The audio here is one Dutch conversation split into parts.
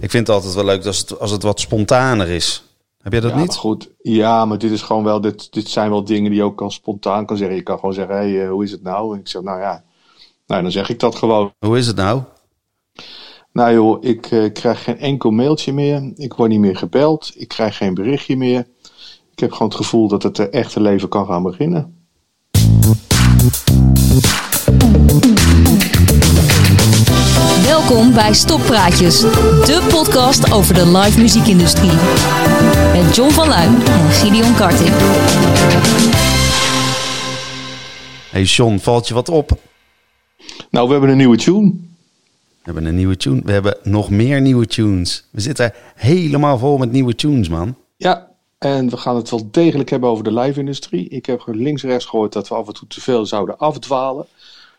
Ik vind het altijd wel leuk als het, als het wat spontaner is. Heb jij dat ja, niet? Maar goed, ja, maar dit is gewoon wel, dit, dit zijn wel dingen die je ook al spontaan kan zeggen. Je kan gewoon zeggen, hé, hey, hoe is het nou? En ik zeg, nou ja, nou, dan zeg ik dat gewoon. Hoe is het nou? Nou joh, ik uh, krijg geen enkel mailtje meer. Ik word niet meer gebeld. Ik krijg geen berichtje meer. Ik heb gewoon het gevoel dat het echte leven kan gaan beginnen. Welkom bij Stoppraatjes, de podcast over de live muziekindustrie. Met John van Luijn en Gideon Karting. Hey John, valt je wat op? Nou, we hebben een nieuwe tune. We hebben een nieuwe tune. We hebben nog meer nieuwe tunes. We zitten helemaal vol met nieuwe tunes, man. Ja, en we gaan het wel degelijk hebben over de live-industrie. Ik heb links-rechts gehoord dat we af en toe te veel zouden afdwalen.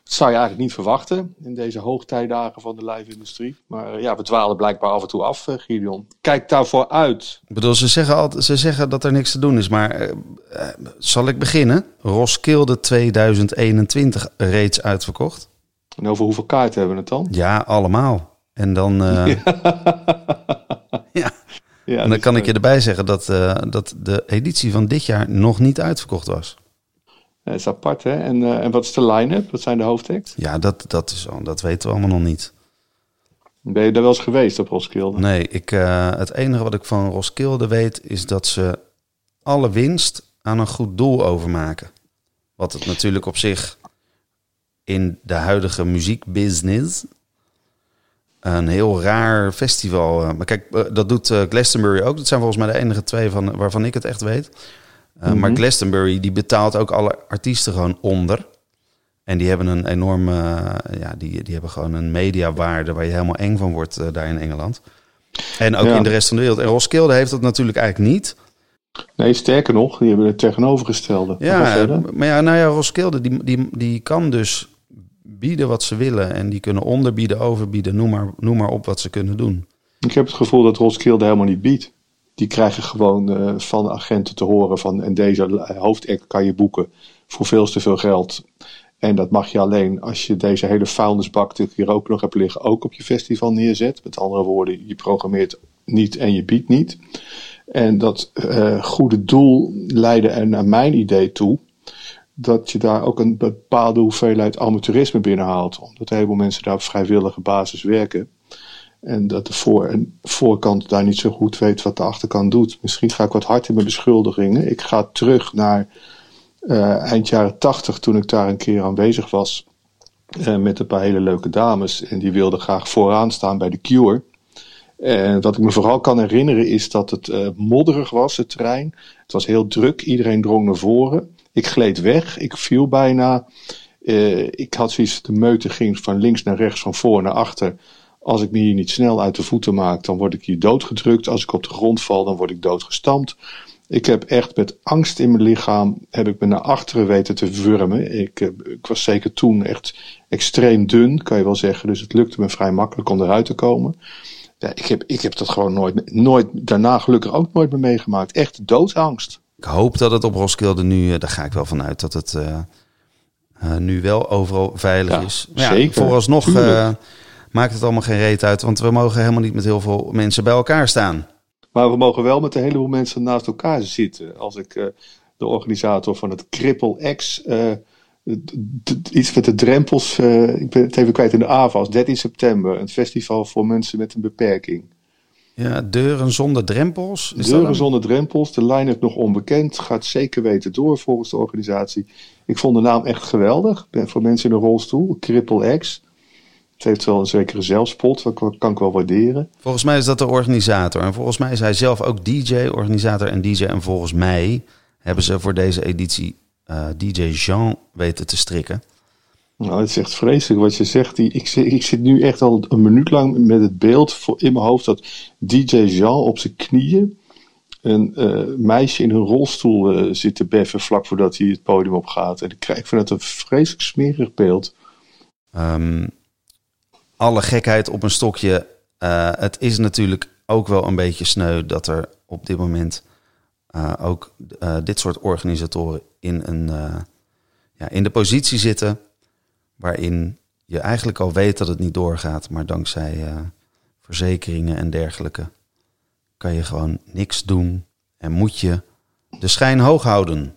Dat zou je eigenlijk niet verwachten in deze hoogtijdagen van de live-industrie. Maar ja, we dwalen blijkbaar af en toe af, Gideon. Kijk daarvoor uit. Ik bedoel, ze zeggen, altijd, ze zeggen dat er niks te doen is, maar uh, uh, zal ik beginnen? Roskilde 2021 reeds uitverkocht. En over hoeveel kaarten hebben we het dan? Ja, allemaal. En dan, uh, ja. ja. en dan kan ik je erbij zeggen dat, dat de editie van dit jaar nog niet uitverkocht was. Dat is apart, hè? En, uh, en wat is de line-up? Wat zijn de hoofdacts? Ja, dat, dat, is, dat weten we allemaal nog niet. Ben je daar wel eens geweest op Roskilde? Nee, ik, uh, het enige wat ik van Roskilde weet is dat ze alle winst aan een goed doel overmaken. Wat het natuurlijk op zich in de huidige muziekbusiness een heel raar festival. Maar kijk, dat doet Glastonbury ook. Dat zijn volgens mij de enige twee van, waarvan ik het echt weet. Mm -hmm. Maar Glastonbury die betaalt ook alle artiesten gewoon onder. En die hebben een enorme, uh, ja, die, die hebben gewoon een mediawaarde waar je helemaal eng van wordt uh, daar in Engeland. En ook ja. in de rest van de wereld. En Roskilde heeft dat natuurlijk eigenlijk niet. Nee, sterker nog, die hebben het tegenovergestelde. Ja, maar ja, nou ja, Roskilde die, die, die kan dus bieden wat ze willen. En die kunnen onderbieden, overbieden, noem maar, noem maar op wat ze kunnen doen. Ik heb het gevoel dat Roskilde helemaal niet biedt die krijgen gewoon uh, van agenten te horen van en deze hoofdact kan je boeken voor veel te veel geld. En dat mag je alleen als je deze hele vuilnisbak die hier ook nog hebt liggen ook op je festival neerzet. Met andere woorden, je programmeert niet en je biedt niet. En dat uh, goede doel leidde er naar mijn idee toe dat je daar ook een bepaalde hoeveelheid amateurisme binnenhaalt. Omdat een heleboel mensen daar op vrijwillige basis werken. En dat de voor- en voorkant daar niet zo goed weet wat de achterkant doet. Misschien ga ik wat hard in mijn beschuldigingen. Ik ga terug naar uh, eind jaren tachtig, toen ik daar een keer aanwezig was. Uh, met een paar hele leuke dames. En die wilden graag vooraan staan bij de Cure. En wat ik me vooral kan herinneren is dat het uh, modderig was, het terrein. Het was heel druk, iedereen drong naar voren. Ik gleed weg, ik viel bijna. ik had zoiets, de meute ging van links naar rechts, van voor naar achter. Als ik me hier niet snel uit de voeten maak, dan word ik hier doodgedrukt. Als ik op de grond val, dan word ik doodgestampt. Ik heb echt met angst in mijn lichaam, heb ik me naar achteren weten te wurmen. Ik, ik was zeker toen echt extreem dun, kan je wel zeggen. Dus het lukte me vrij makkelijk om eruit te komen. Ja, ik, heb, ik heb dat gewoon nooit, nooit, daarna gelukkig ook nooit meer meegemaakt. Echt doodsangst. Ik hoop dat het op Roskilde nu, daar ga ik wel vanuit, dat het uh, uh, nu wel overal veilig Ja, is. zeker, vooralsnog uh, maakt het allemaal geen reet uit, want we mogen helemaal niet met heel veel mensen bij elkaar staan. Maar we mogen wel met een heleboel mensen naast elkaar zitten. Als ik eh, de organisator van het Cripple X. eh, iets met de drempels. eh, ik ben het even kwijt in de AVAS. 13 september. Een festival voor mensen met een beperking. Ja, deuren zonder drempels. Is Deuren zonder drempels. De line-up nog onbekend. Gaat zeker weten door volgens de organisatie. Ik vond de naam echt geweldig. Voor mensen in een rolstoel. Cripple X. Het heeft wel een zekere zelfspot. Dat kan ik wel waarderen. Volgens mij is dat de organisator. En volgens mij is hij zelf ook DJ, organisator en DJ. En volgens mij hebben ze voor deze editie eh, DJ Jean weten te strikken. Nou, het is echt vreselijk wat je zegt. Ik, zit, ik zit nu echt al een minuut lang met het beeld in mijn hoofd dat DJ Jean op zijn knieën een eh, meisje in een rolstoel eh, zit te beffen vlak voordat hij het podium op gaat. En ik krijg van het een vreselijk smerig beeld. Ehm, alle gekheid op een stokje. Eh, het is natuurlijk ook wel een beetje sneu dat er op dit moment eh, ook eh, dit soort organisatoren in, een, ja, in de positie zitten waarin je eigenlijk al weet dat het niet doorgaat, maar dankzij verzekeringen en dergelijke, kan je gewoon niks doen en moet je de schijn hoog houden.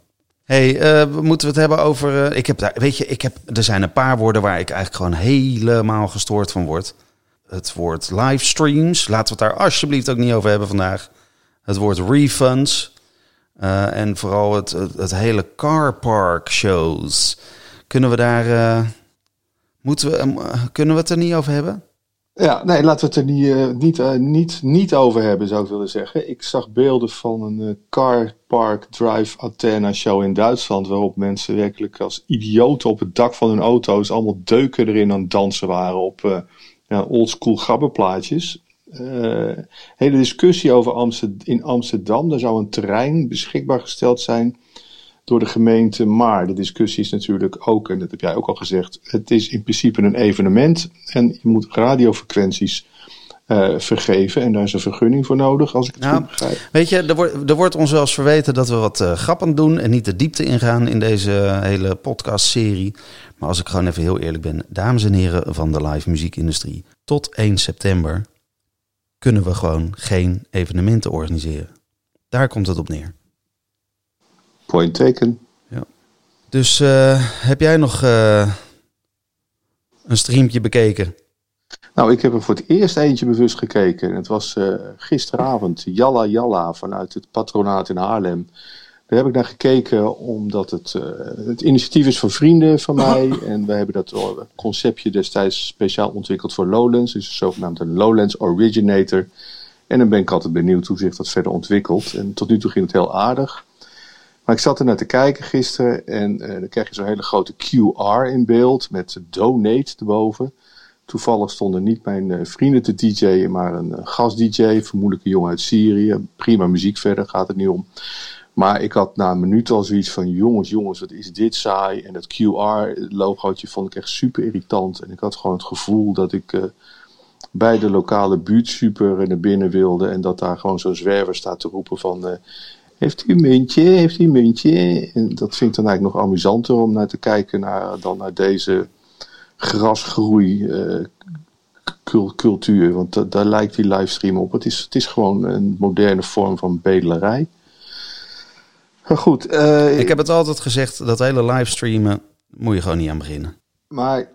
Hey, eh, moeten we het hebben over... eh, ik heb daar, weet je, ik heb, er zijn een paar woorden waar ik eigenlijk gewoon helemaal gestoord van word. Het woord livestreams, laten we het daar alsjeblieft ook niet over hebben vandaag. Het woord refunds. eh, en vooral het, het, hele carpark shows. Kunnen we daar... moeten we, kunnen we het er niet over hebben? Ja, nee, laten we het er niet, eh, niet, eh, niet, niet over hebben, zou ik willen zeggen. Ik zag beelden van een eh, car park drive Athena show in Duitsland, waarop mensen werkelijk als idioten op het dak van hun auto's allemaal deuken erin aan dansen waren op eh ja, oldschool gabberplaatjes. Eh hele discussie over in Amsterdam. Daar zou een terrein beschikbaar gesteld zijn door de gemeente. Maar de discussie is natuurlijk ook, en dat heb jij ook al gezegd, het is in principe een evenement. En je moet radiofrequenties eh, vergeven. En daar is een vergunning voor nodig, als ik het Nou, goed begrijp. Weet je, er wordt, er wordt ons wel eens verweten dat we wat eh, grappend doen en niet de diepte ingaan in deze hele podcastserie. Maar als ik gewoon even heel eerlijk ben, dames en heren van de live muziekindustrie, tot 1 september kunnen we gewoon geen evenementen organiseren. Daar komt het op neer. Point taken. Dus eh, heb jij nog eh, een streampje bekeken? Nou, ik heb er voor het eerst eentje bewust gekeken. En het was eh, gisteravond, Jalla Jalla, vanuit het patronaat in Haarlem. Daar heb ik naar gekeken omdat het, het initiatief is van vrienden van mij. En we hebben dat conceptje destijds speciaal ontwikkeld voor Lowlands. Dus zogenaamd een Lowlands Originator. En dan ben ik altijd benieuwd hoe zich dat verder ontwikkelt. En tot nu toe ging het heel aardig. Maar ik zat er naar te kijken gisteren en eh, dan krijg je zo'n hele grote QR in beeld met donate erboven. Toevallig stonden niet mijn eh, vrienden te DJ'en, maar een eh, gast-DJ, vermoedelijk een jongen uit Syrië. Prima muziek verder, gaat het niet om. Maar ik had na een minuut al zoiets van: jongens, jongens, wat is dit saai? En dat QR-logootje vond ik echt super irritant. En ik had gewoon het gevoel dat ik bij de lokale buurtsuper naar binnen wilde. En dat daar gewoon zo'n zwerver staat te roepen van... heeft u een muntje? Heeft u een muntje? En dat vind ik dan eigenlijk nog amusanter om naar te kijken naar, dan naar deze grasgroei eh, cultuur. Want da- daar lijkt die livestream op. Het is, het is gewoon een moderne vorm van bedelarij. Maar goed, eh, Ik heb het altijd gezegd, dat hele livestreamen moet je gewoon niet aan beginnen. maar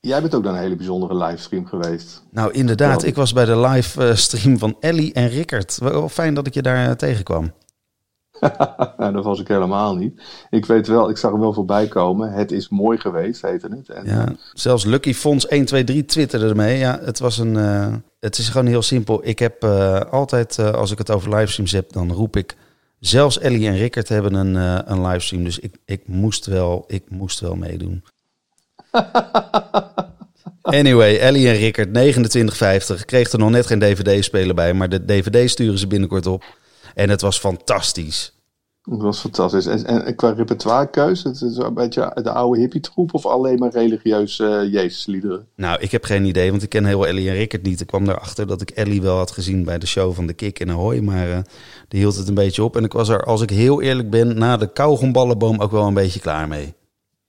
jij bent ook dan een hele bijzondere livestream geweest. Nou, inderdaad. Ik was bij de live eh, van Ellie en Rickert. Wel fijn dat ik je daar eh, tegenkwam. Nou, dat was ik helemaal niet. Ik weet wel, ik zag hem wel voorbij komen. Het is mooi geweest, heette het. En, Ja, zelfs Lucky Fonds 123 twitterde ermee. Ja, het was een. eh, het is gewoon heel simpel. Ik heb eh, altijd, eh, als ik het over livestreams heb, dan roep ik. Zelfs Ellie en Rickert hebben een, eh, een livestream. Dus ik, ik, moest wel, ik moest wel meedoen. Anyway, Ellie en Rickert, 29,50. Kreeg er nog net geen DVD-speler bij, maar de DVD sturen ze binnenkort op. En het was fantastisch. Dat was fantastisch. En, en, en qua repertoirekeus, het is een beetje de oude hippie-troep of alleen maar religieuze uh, Jezusliederen? Nou, ik heb geen idee, want ik ken heel Ellie en Rickert niet. Ik kwam erachter dat ik Ellie wel had gezien bij de show van de Kik in Ahoy, maar uh, die hield het een beetje op. En ik was er, als ik heel eerlijk ben, na de kauwgomballenboom ook wel een beetje klaar mee.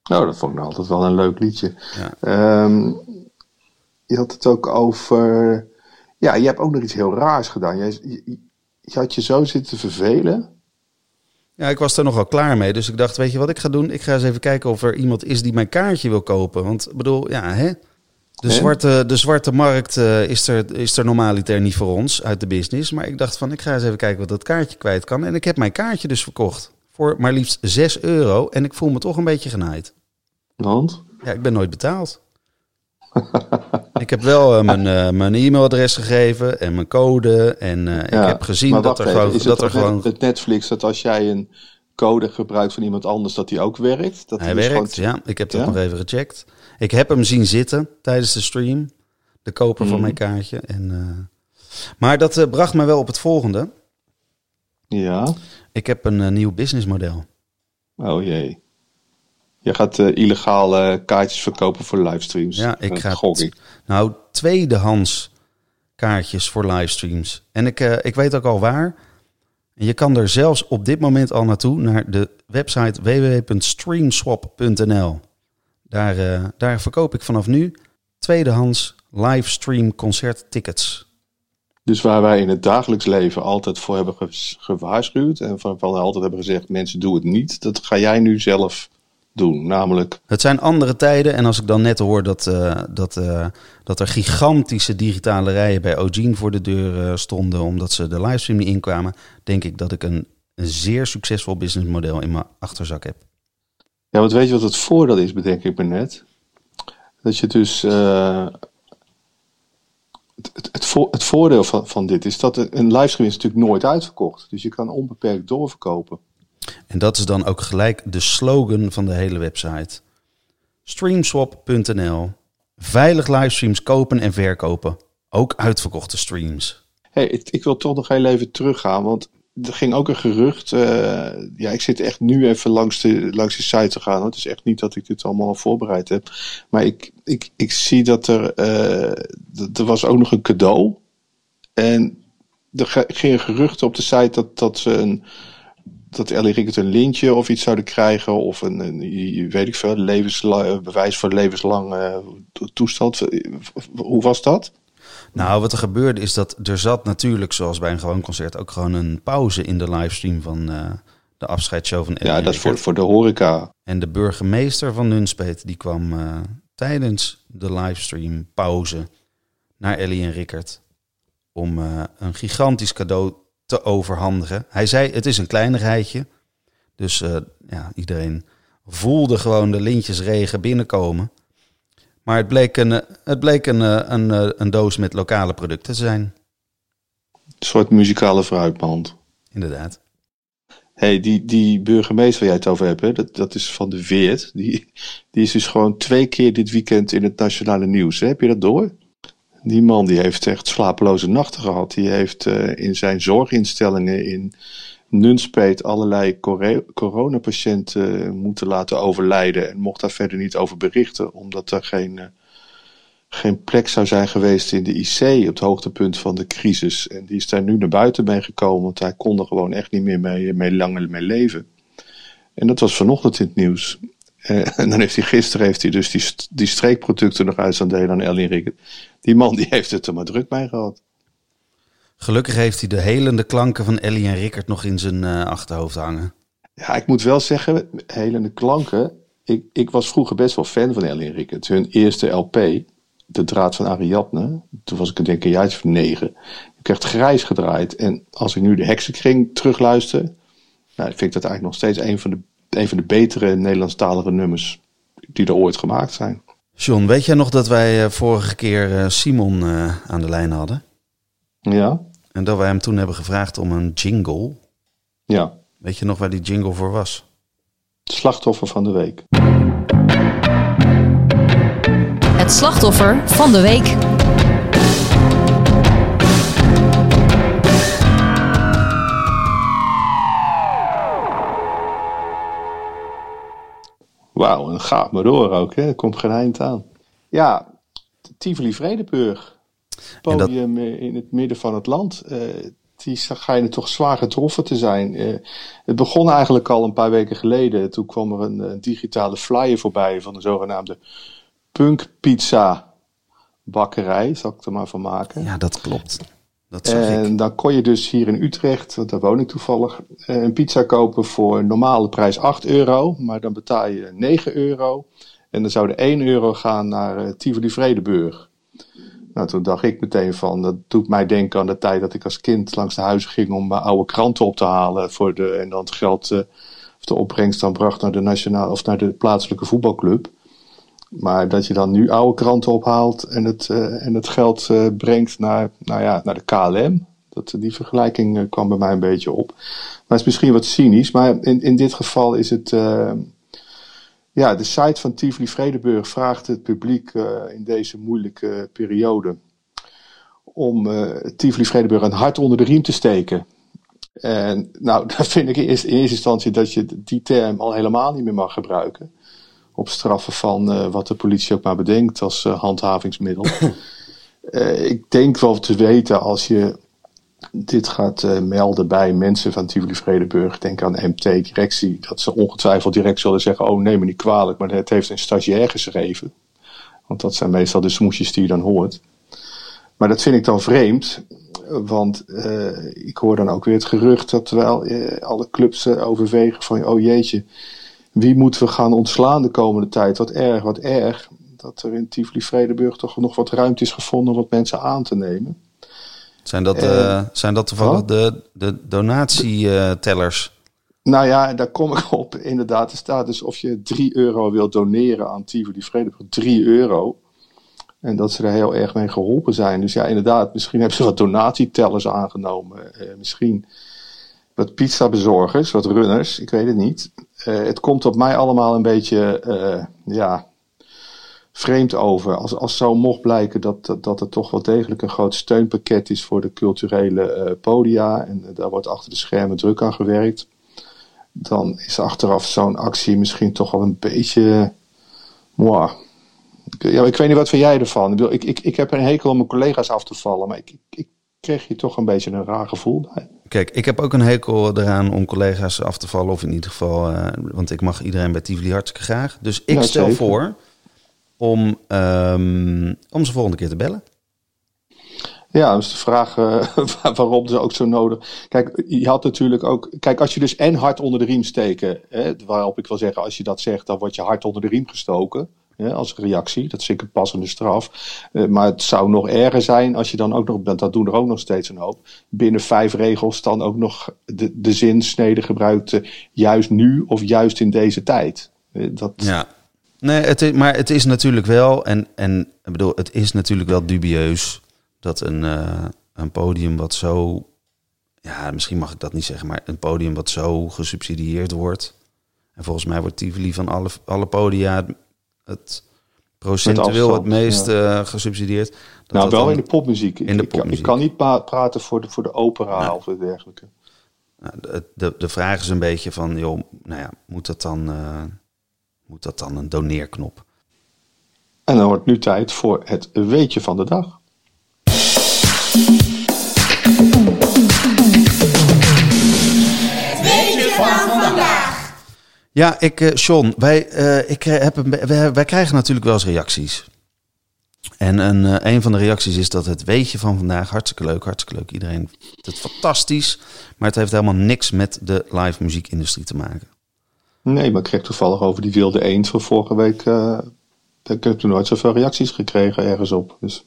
Nou, dat vond ik nou altijd wel een leuk liedje. Ja. Um, je had het ook over... Ja, je hebt ook nog iets heel raars gedaan. Je, je, je had je zo zitten vervelen... Ja, ik was er nogal klaar mee. Dus ik dacht, weet je wat ik ga doen? Ik ga eens even kijken of er iemand is die mijn kaartje wil kopen. Want ik bedoel, ja, hè? De, zwarte, de zwarte markt uh, is, er, is er normaliter niet voor ons uit de business. Maar ik dacht van, ik ga eens even kijken wat dat kaartje kwijt kan. En ik heb mijn kaartje dus verkocht. Voor maar liefst 6 euro. En ik voel me toch een beetje genaaid. Want? Ja, ik ben nooit betaald. ik heb wel uh, mijn, uh, mijn e-mailadres gegeven en mijn code. En uh, ja, ik heb gezien dat er even, gewoon. Is dat het er gewoon... met Netflix dat als jij een code gebruikt van iemand anders, dat die ook werkt? Dat Hij dus werkt, gewoon... ja. Ik heb dat ja? nog even gecheckt. Ik heb hem zien zitten tijdens de stream. De koper mm. van mijn kaartje. En, maar dat bracht me wel op het volgende. Ja. Ik heb een nieuw businessmodel. Oh jee. Je gaat uh, illegale kaartjes verkopen voor livestreams. Ja, ik ga. Nou, tweedehands kaartjes voor livestreams. En ik, uh, ik weet ook al waar. Je kan er zelfs op dit moment al naartoe naar de website www.streamswap.nl. Daar, uh, daar verkoop ik vanaf nu tweedehands livestream concerttickets. Dus waar wij in het dagelijks leven altijd voor hebben gewaarschuwd en van, van altijd hebben gezegd: mensen doen het niet, dat ga jij nu zelf doen. Namelijk. Het zijn andere tijden. En als ik dan net hoor dat, uh, dat, uh, dat er gigantische digitale rijen bij Ogene voor de deur uh, stonden. omdat ze de livestream niet inkwamen. denk ik dat ik een, een zeer succesvol businessmodel in mijn achterzak heb. Ja, want weet je wat het voordeel is, bedenk ik me net? Dat je dus. Het, het, het, vo het, voordeel van, van dit is dat een livestream is natuurlijk nooit uitverkocht. Dus je kan onbeperkt doorverkopen. En dat is dan ook gelijk de slogan van de hele website. Streamswap.nl. Veilig livestreams kopen en verkopen. Ook uitverkochte streams. Hey, ik, ik, wil toch nog heel even teruggaan, want er ging ook een gerucht. Uh, ja, ik zit echt nu even langs de, langs de site te gaan. Het is echt niet dat ik dit allemaal al voorbereid heb. Maar ik, ik, ik zie dat er. Uh, er was ook nog een cadeau. En er gingen geruchten op de site dat, dat ze een dat Ellie Rickert een lintje of iets zouden krijgen. Of een, een weet ik veel, levenslang, bewijs voor levenslang uh, toestand. Hoe was dat? Nou, wat er gebeurde is dat er zat natuurlijk, zoals bij een gewoon concert, ook gewoon een pauze in de livestream van uh, de afscheidsshow van Ellie Ja, dat is voor, voor de horeca. En de burgemeester van Nunspeet, die kwam uh, tijdens de livestream pauze naar Ellie en Rickert om een gigantisch cadeau te overhandigen. Hij zei, het is een kleinigheidje. Dus uh, ja, iedereen voelde gewoon de lintjesregen binnenkomen. Maar het bleek een, het bleek een, eh, een, een, eh, een doos met lokale producten te zijn. Een soort muzikale fruitmand. Inderdaad. hey, die, die burgemeester waar jij het over hebt, hè, dat, dat is van de Veert. Die, die is dus gewoon twee keer dit weekend in het nationale nieuws. Hè? Heb je dat door? Die man die heeft echt slapeloze nachten gehad. Die heeft uh, in zijn zorginstellingen in Nunspeet allerlei coronapatiënten moeten laten overlijden. En mocht daar verder niet over berichten, omdat er geen, uh, geen plek zou zijn geweest in de IC op het hoogtepunt van de crisis. En die is daar nu naar buiten mee gekomen, want hij kon er gewoon echt niet meer mee, mee langer mee leven. En dat was vanochtend in het nieuws. Uh, en dan heeft hij gisteren heeft hij dus die, die streekproducten nog uit aan delen aan Ellie Rickert. Die man die heeft het er maar druk bij gehad. Gelukkig heeft hij de helende klanken van Ellie en Rickert nog in zijn uh, achterhoofd hangen. Ja, ik moet wel zeggen, helende klanken. Ik, ik was vroeger best wel fan van Ellie en Rickert. Hun eerste LP, De Draad van Ariadne. Toen was ik denk een jaartje van negen. Ik werd grijs gedraaid. En als ik nu de Heksenkring terugluister, nou, vind ik dat eigenlijk nog steeds een van de, een van de betere Nederlandstalige nummers die er ooit gemaakt zijn. John, weet jij nog dat wij eh, vorige keer eh, Simon uh, aan de lijn hadden? Ja. En dat wij hem toen hebben gevraagd om een jingle. Ja. Weet je nog waar die jingle voor was? Slachtoffer van de week. Het slachtoffer van de week. Wauw, en gaat maar door ook, hè? Er komt geen eind aan. Ja, Tivoli Vredeburg. Podium in het midden van het land. Uh, die schijnen toch zwaar getroffen te zijn. Uh, het begon eigenlijk al een paar weken geleden. Toen kwam er een, een digitale flyer voorbij van de zogenaamde Punk Pizza bakkerij. Zal ik er maar van maken. Ja, dat klopt. Dat en ik. dan kon je dus hier in Utrecht, want daar woon ik toevallig, eh, een pizza kopen voor normale prijs 8 euro. Maar dan betaal je 9 euro. En dan zou er 1 euro gaan naar uh, Tivoli Vredeburg. Nou, toen dacht ik meteen van, dat doet mij denken aan de tijd dat ik als kind langs de huizen ging om mijn oude kranten op te halen. Voor de, en dan het geld, of de opbrengst dan bracht naar de nationale, of naar de plaatselijke voetbalclub. Maar dat je dan nu oude kranten ophaalt en het, uh, en het geld uh, brengt naar, nou ja, naar de KLM. Dat, die vergelijking uh, kwam bij mij een beetje op. Maar het is misschien wat cynisch. Maar in, in dit geval is het. ja, de site van Tivoli Vredeburg vraagt het publiek in deze moeilijke periode. om Tivoli Vredeburg een hart onder de riem te steken. En nou, dan vind ik in eerste instantie dat je die term al helemaal niet meer mag gebruiken op straffen van uh, wat de politie ook maar bedenkt als uh, handhavingsmiddel. uh, ik denk wel te weten als je dit gaat melden bij mensen van Tivoli Vredeburg, denk aan de MT-directie, dat ze ongetwijfeld direct zullen zeggen: Oh, neem me niet kwalijk, maar het heeft een stagiair geschreven. Want dat zijn meestal de smoesjes die je dan hoort. Maar dat vind ik dan vreemd. Want uh, ik hoor dan ook weer het gerucht dat terwijl uh, alle clubs overwegen van oh jeetje, wie moeten we gaan ontslaan de komende tijd? Wat erg, wat erg. Dat er in Tivoli Vredenburg toch nog wat ruimte is gevonden om wat mensen aan te nemen. Zijn dat, zijn dat toevallig de, de donatietellers? Nou ja, daar kom ik op. Inderdaad, er staat dus of je 3 euro wilt doneren aan Tivoli Vredenburg. 3 euro. En dat ze er heel erg mee geholpen zijn. Dus ja, inderdaad, misschien hebben ze wat donatietellers aangenomen. Eh, misschien wat pizza bezorgers, wat runners, ik weet het niet. Uh, het komt op mij allemaal een beetje, uh, ja, vreemd over. Als, als zo mocht blijken dat, dat, dat er toch wel degelijk een groot steunpakket is voor de culturele uh, podia. En daar wordt achter de schermen druk aan gewerkt. Dan is achteraf zo'n actie misschien toch wel een beetje, ja, ik weet niet wat vind jij ervan. Ik, ik, ik heb een hekel om mijn collega's af te vallen, maar ik, ik, ik kreeg hier toch een beetje een raar gevoel bij. Kijk, ik heb ook een hekel eraan om collega's af te vallen. Of in ieder geval, uh, want ik mag iedereen bij Tivoli hartstikke graag. Dus ik ja, stel zeker. voor om, um, om ze volgende keer te bellen. Ja, dus de vraag uh, waarom ze ook zo nodig. Kijk, je had natuurlijk ook. Kijk, als je dus en hard onder de riem steken. Hè, waarop ik wil zeggen, als je dat zegt, dan word je hard onder de riem gestoken als reactie. Dat is zeker passende straf. Uh, maar het zou nog erger zijn als je dan ook nog, dat doen er ook nog steeds een hoop, binnen vijf regels dan ook nog de, de zinsnede gebruikt, uh, juist nu of juist in deze tijd. Uh, dat... Ja, nee, het is, maar het is natuurlijk wel, en, en ik bedoel, het is natuurlijk wel dubieus dat een, een podium wat zo, ja, misschien mag ik dat niet zeggen, maar een podium wat zo gesubsidieerd wordt. En volgens mij wordt Tivoli van alle, alle podia het procentueel het meest ja. uh, gesubsidieerd. Dat nou, wel in de popmuziek. In de ik, popmuziek. Ik, kan niet praten voor de, voor de opera nou, of dergelijke. Nou, de, de, de vraag is een beetje van, joh, nou ja, moet dat dan, uh, moet dat dan een doneerknop? En dan wordt nu tijd voor het weetje van de dag. Ja, ik, uh, Sean, wij, uh, ik heb een, wij, wij, krijgen natuurlijk wel eens reacties. En een, uh, een van de reacties is dat het weetje van vandaag hartstikke leuk, hartstikke leuk. Iedereen vindt het fantastisch, maar het heeft helemaal niks met de live muziekindustrie te maken. Nee, maar ik kreeg toevallig over die wilde eend van vorige week. ik heb toen nooit zoveel reacties gekregen ergens op. Dus,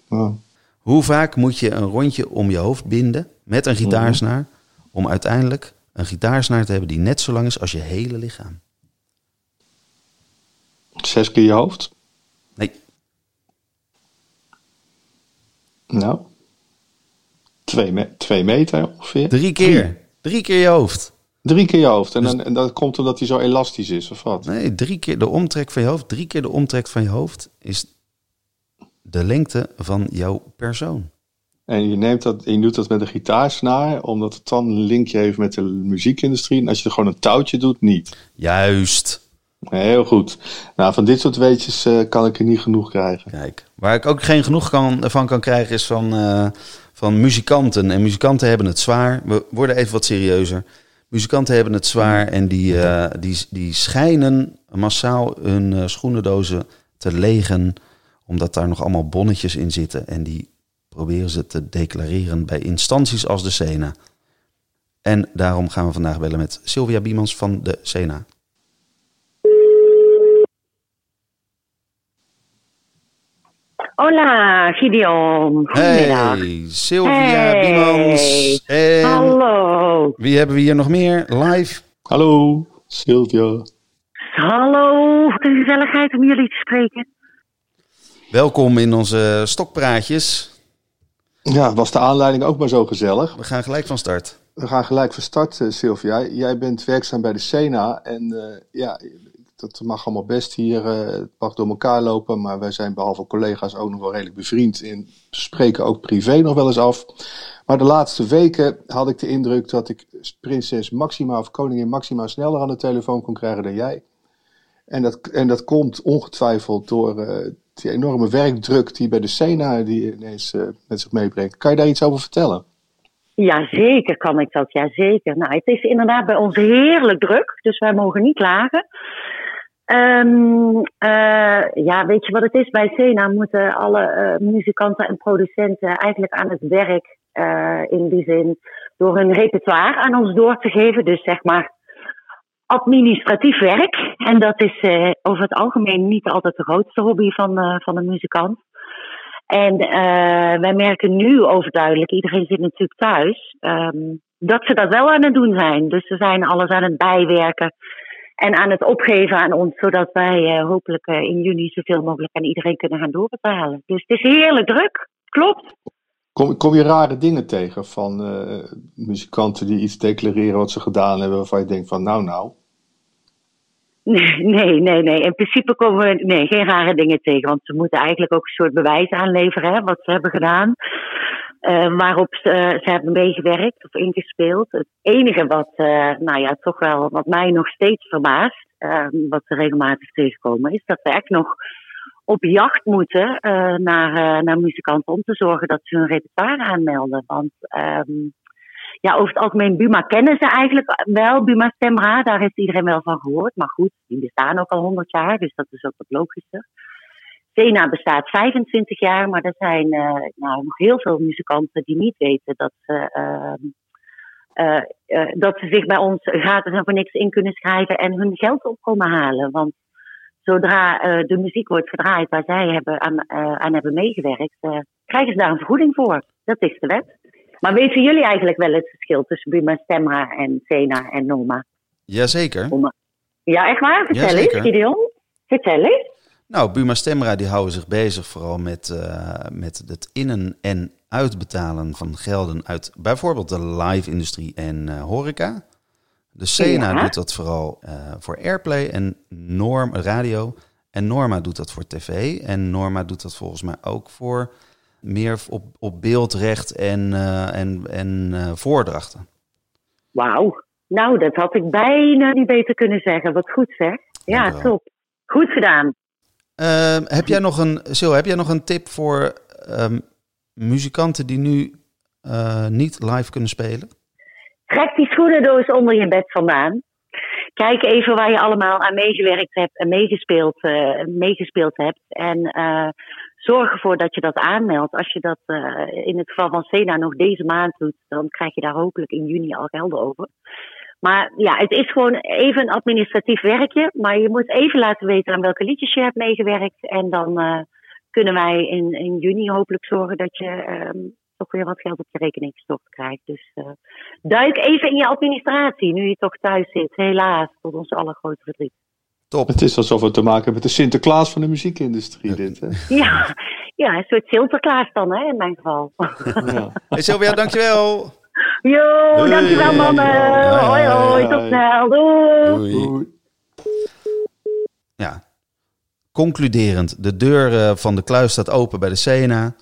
Hoe vaak moet je een rondje om je hoofd binden met een gitaarsnaar mm -hmm. om uiteindelijk een gitaarsnaar te hebben die net zo lang is als je hele lichaam? Zes keer je hoofd? Nee. Nou, twee, me twee meter ongeveer. Drie keer. Drie. drie. keer je hoofd. Drie keer je hoofd. En, dus, dan, en dat komt omdat hij zo elastisch is, of wat? Nee, drie keer de omtrek van je hoofd. Drie keer de omtrek van je hoofd is de lengte van jouw persoon. En je, neemt dat, je doet dat met een gitaarsnaar, omdat het dan een linkje heeft met de muziekindustrie. En als je er gewoon een touwtje doet, niet. Juist. Heel goed. Nou, van dit soort weetjes uh, kan ik er niet genoeg krijgen. Kijk, waar ik ook geen genoeg kan, van kan krijgen is van, uh, van muzikanten. En muzikanten hebben het zwaar. We worden even wat serieuzer. Muzikanten hebben het zwaar en die, uh, die, die schijnen massaal hun schoenendozen te legen. Omdat daar nog allemaal bonnetjes in zitten. En die proberen ze te declareren bij instanties als de Sena. En daarom gaan we vandaag bellen met Sylvia Biemans van de Sena. Hola, Gideon. Goedemiddag. Hey, Sylvia hey. Biemans. En Hallo. Wie hebben we hier nog meer live? Hallo, Sylvia. Hallo, wat een gezelligheid om jullie te spreken. Welkom in onze stokpraatjes. Ja, was de aanleiding ook maar zo gezellig. We gaan gelijk van start. We gaan gelijk van start, Sylvia. Jij bent werkzaam bij de Sena en uh, ja, dat mag allemaal best hier, uh, het mag door elkaar lopen, maar wij zijn behalve collega's ook nog wel redelijk bevriend en spreken ook privé nog wel eens af. Maar de laatste weken had ik de indruk dat ik prinses Maxima of koningin Maxima sneller aan de telefoon kon krijgen dan jij. En dat, en dat komt ongetwijfeld door uh, die enorme werkdruk die bij de Sena die ineens uh, met zich meebrengt. Kan je daar iets over vertellen? Ja, zeker kan ik dat. Ja, zeker. Nou, het is inderdaad bij ons heerlijk druk, dus wij mogen niet klagen. Ehm, eh, ja, weet je wat het is? Bij Sena moeten alle eh, muzikanten en producenten eigenlijk aan het werk, eh, in die zin, door hun repertoire aan ons door te geven. Dus zeg maar administratief werk. En dat is over het algemeen niet altijd de grootste hobby van, van een muzikant. En wij merken nu overduidelijk, iedereen zit natuurlijk thuis, ehm, dat ze dat wel aan het doen zijn. Dus ze zijn alles aan het bijwerken en aan het opgeven aan ons, zodat wij eh, hopelijk eh, in juni zoveel mogelijk aan iedereen kunnen gaan doorbetalen. Dus het is heerlijk druk, klopt. Kom, kom je rare dingen tegen van eh, muzikanten die iets declareren wat ze gedaan hebben, waarvan je denkt van nou nou. Nee, nee, nee, nee. In principe komen we nee, geen rare dingen tegen. Want ze moeten eigenlijk ook een soort bewijs aanleveren, hè, wat ze hebben gedaan. Eh, waarop ze, ze hebben meegewerkt of ingespeeld. Het enige wat, eh, nou ja, toch wel, wat mij nog steeds verbaast, eh, wat we regelmatig tegenkomen, is dat we echt nog op jacht moeten eh, naar, naar muzikanten om te zorgen dat ze hun repertoire aanmelden. Want ehm, ja, over het algemeen, Buma kennen ze eigenlijk wel, Buma Stemra. Daar heeft iedereen wel van gehoord. Maar goed, die bestaan ook al 100 jaar, dus dat is ook wat logischer. Sena bestaat 25 jaar, maar er zijn eh, nou, nog heel veel muzikanten die niet weten dat ze, ehm, eh, eh, dat ze zich bij ons gratis en voor niks in kunnen schrijven en hun geld op komen halen. Want zodra eh, de muziek wordt gedraaid waar zij hebben aan, eh, aan hebben meegewerkt, eh, krijgen ze daar een vergoeding voor. Dat is de wet. Maar weten jullie eigenlijk wel het verschil tussen Buma Stemra en Sena en Norma? Jazeker. Ja, echt waar? Vertel eens, Gideon. Vertel eens. Nou, Buma Stemra die houden zich bezig vooral met, eh, met het innen- en uitbetalen van gelden uit bijvoorbeeld de live-industrie en eh, horeca. De Sena Ja. doet dat vooral eh, voor Airplay en Norm radio. En Norma doet dat voor tv. En Norma doet dat volgens mij ook voor meer op, op beeldrecht en, en, en voordrachten. Wauw. Nou, dat had ik bijna niet beter kunnen zeggen. Wat goed zeg. Ja, top. Goed gedaan. Ehm, heb, jij nog een, Sil, heb jij nog een tip voor ehm, muzikanten die nu eh, niet live kunnen spelen? Trek die schoenendoos onder je bed vandaan. Kijk even waar je allemaal aan meegewerkt hebt en meegespeeld, eh, meegespeeld hebt. En eh, zorg ervoor dat je dat aanmeldt. Als je dat in het geval van Sena nog deze maand doet, dan krijg je daar hopelijk in juni al gelden over. Maar ja, het is gewoon even een administratief werkje. Maar je moet even laten weten aan welke liedjes je hebt meegewerkt. En dan eh, kunnen wij in, in juni hopelijk zorgen dat je ehm, toch weer wat geld op je rekening gestort krijgt. Dus eh, duik even in je administratie, nu je toch thuis zit. Helaas, tot ons allergrootste verdriet. Top. Het is alsof we te maken hebben met de Sinterklaas van de muziekindustrie dit. Hè? Ja, ja, een soort Sinterklaas dan, hè, in mijn geval. Ja. Hey Sylvia, dankjewel. Jo, Doei. dankjewel mannen. Hoi, hoi, tot snel. Doei. Doei. Ja. Concluderend, de deur eh, van de kluis staat open bij de Sena.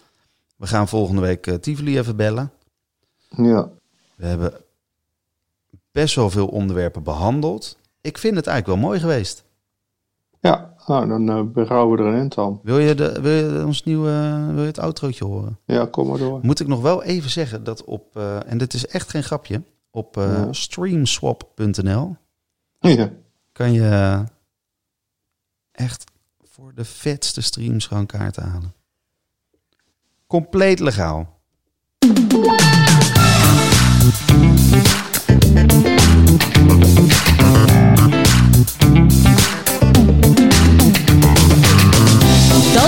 We gaan volgende week eh, Tivoli even bellen. Ja. We hebben best wel veel onderwerpen behandeld. Ik vind het eigenlijk wel mooi geweest. Ja, nou dan eh berouwen we er een end aan. Wil je, de, wil je ons nieuwe, wil je het outrootje horen? Ja, kom maar door. Moet ik nog wel even zeggen dat op, eh, en dit is echt geen grapje, op eh, Ja. streamswap.nl Ja. kan je echt voor de vetste streams gewoon kaarten halen. Compleet legaal.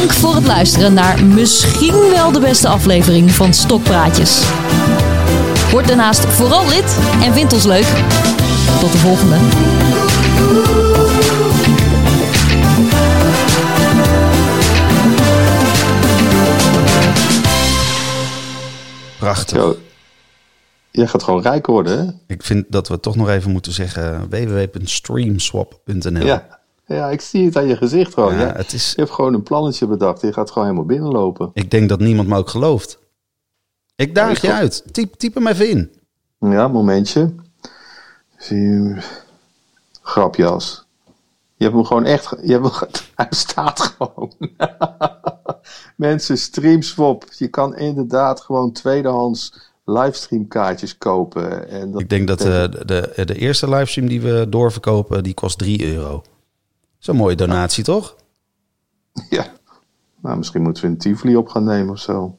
Dank voor het luisteren naar misschien wel de beste aflevering van Stokpraatjes. Word daarnaast vooral lid en vind ons leuk. Tot de volgende. Prachtig. Zo. Jij gaat gewoon rijk worden, hè? Ik vind dat we toch nog even moeten zeggen www.streamswap.nl. Ja. Ja, ik zie het aan je gezicht gewoon. Ja, het is, Je hebt gewoon een plannetje bedacht. Je gaat gewoon helemaal binnenlopen. ik denk dat niemand me ook gelooft. Ik daag je uit. Typ, typ hem even in. Ja, momentje. Zie. Grapjas. Je hebt hem gewoon echt... Je hebt hem, hij staat gewoon. Mensen, streamswap. Je kan inderdaad gewoon tweedehands livestreamkaartjes kopen. En dat Ik denk dat eh, de, de, de eerste livestream die we doorverkopen, die kost 3 euro. Zo'n mooie donatie, toch? Ja. Nou, misschien moeten we een Tivoli op gaan nemen of zo.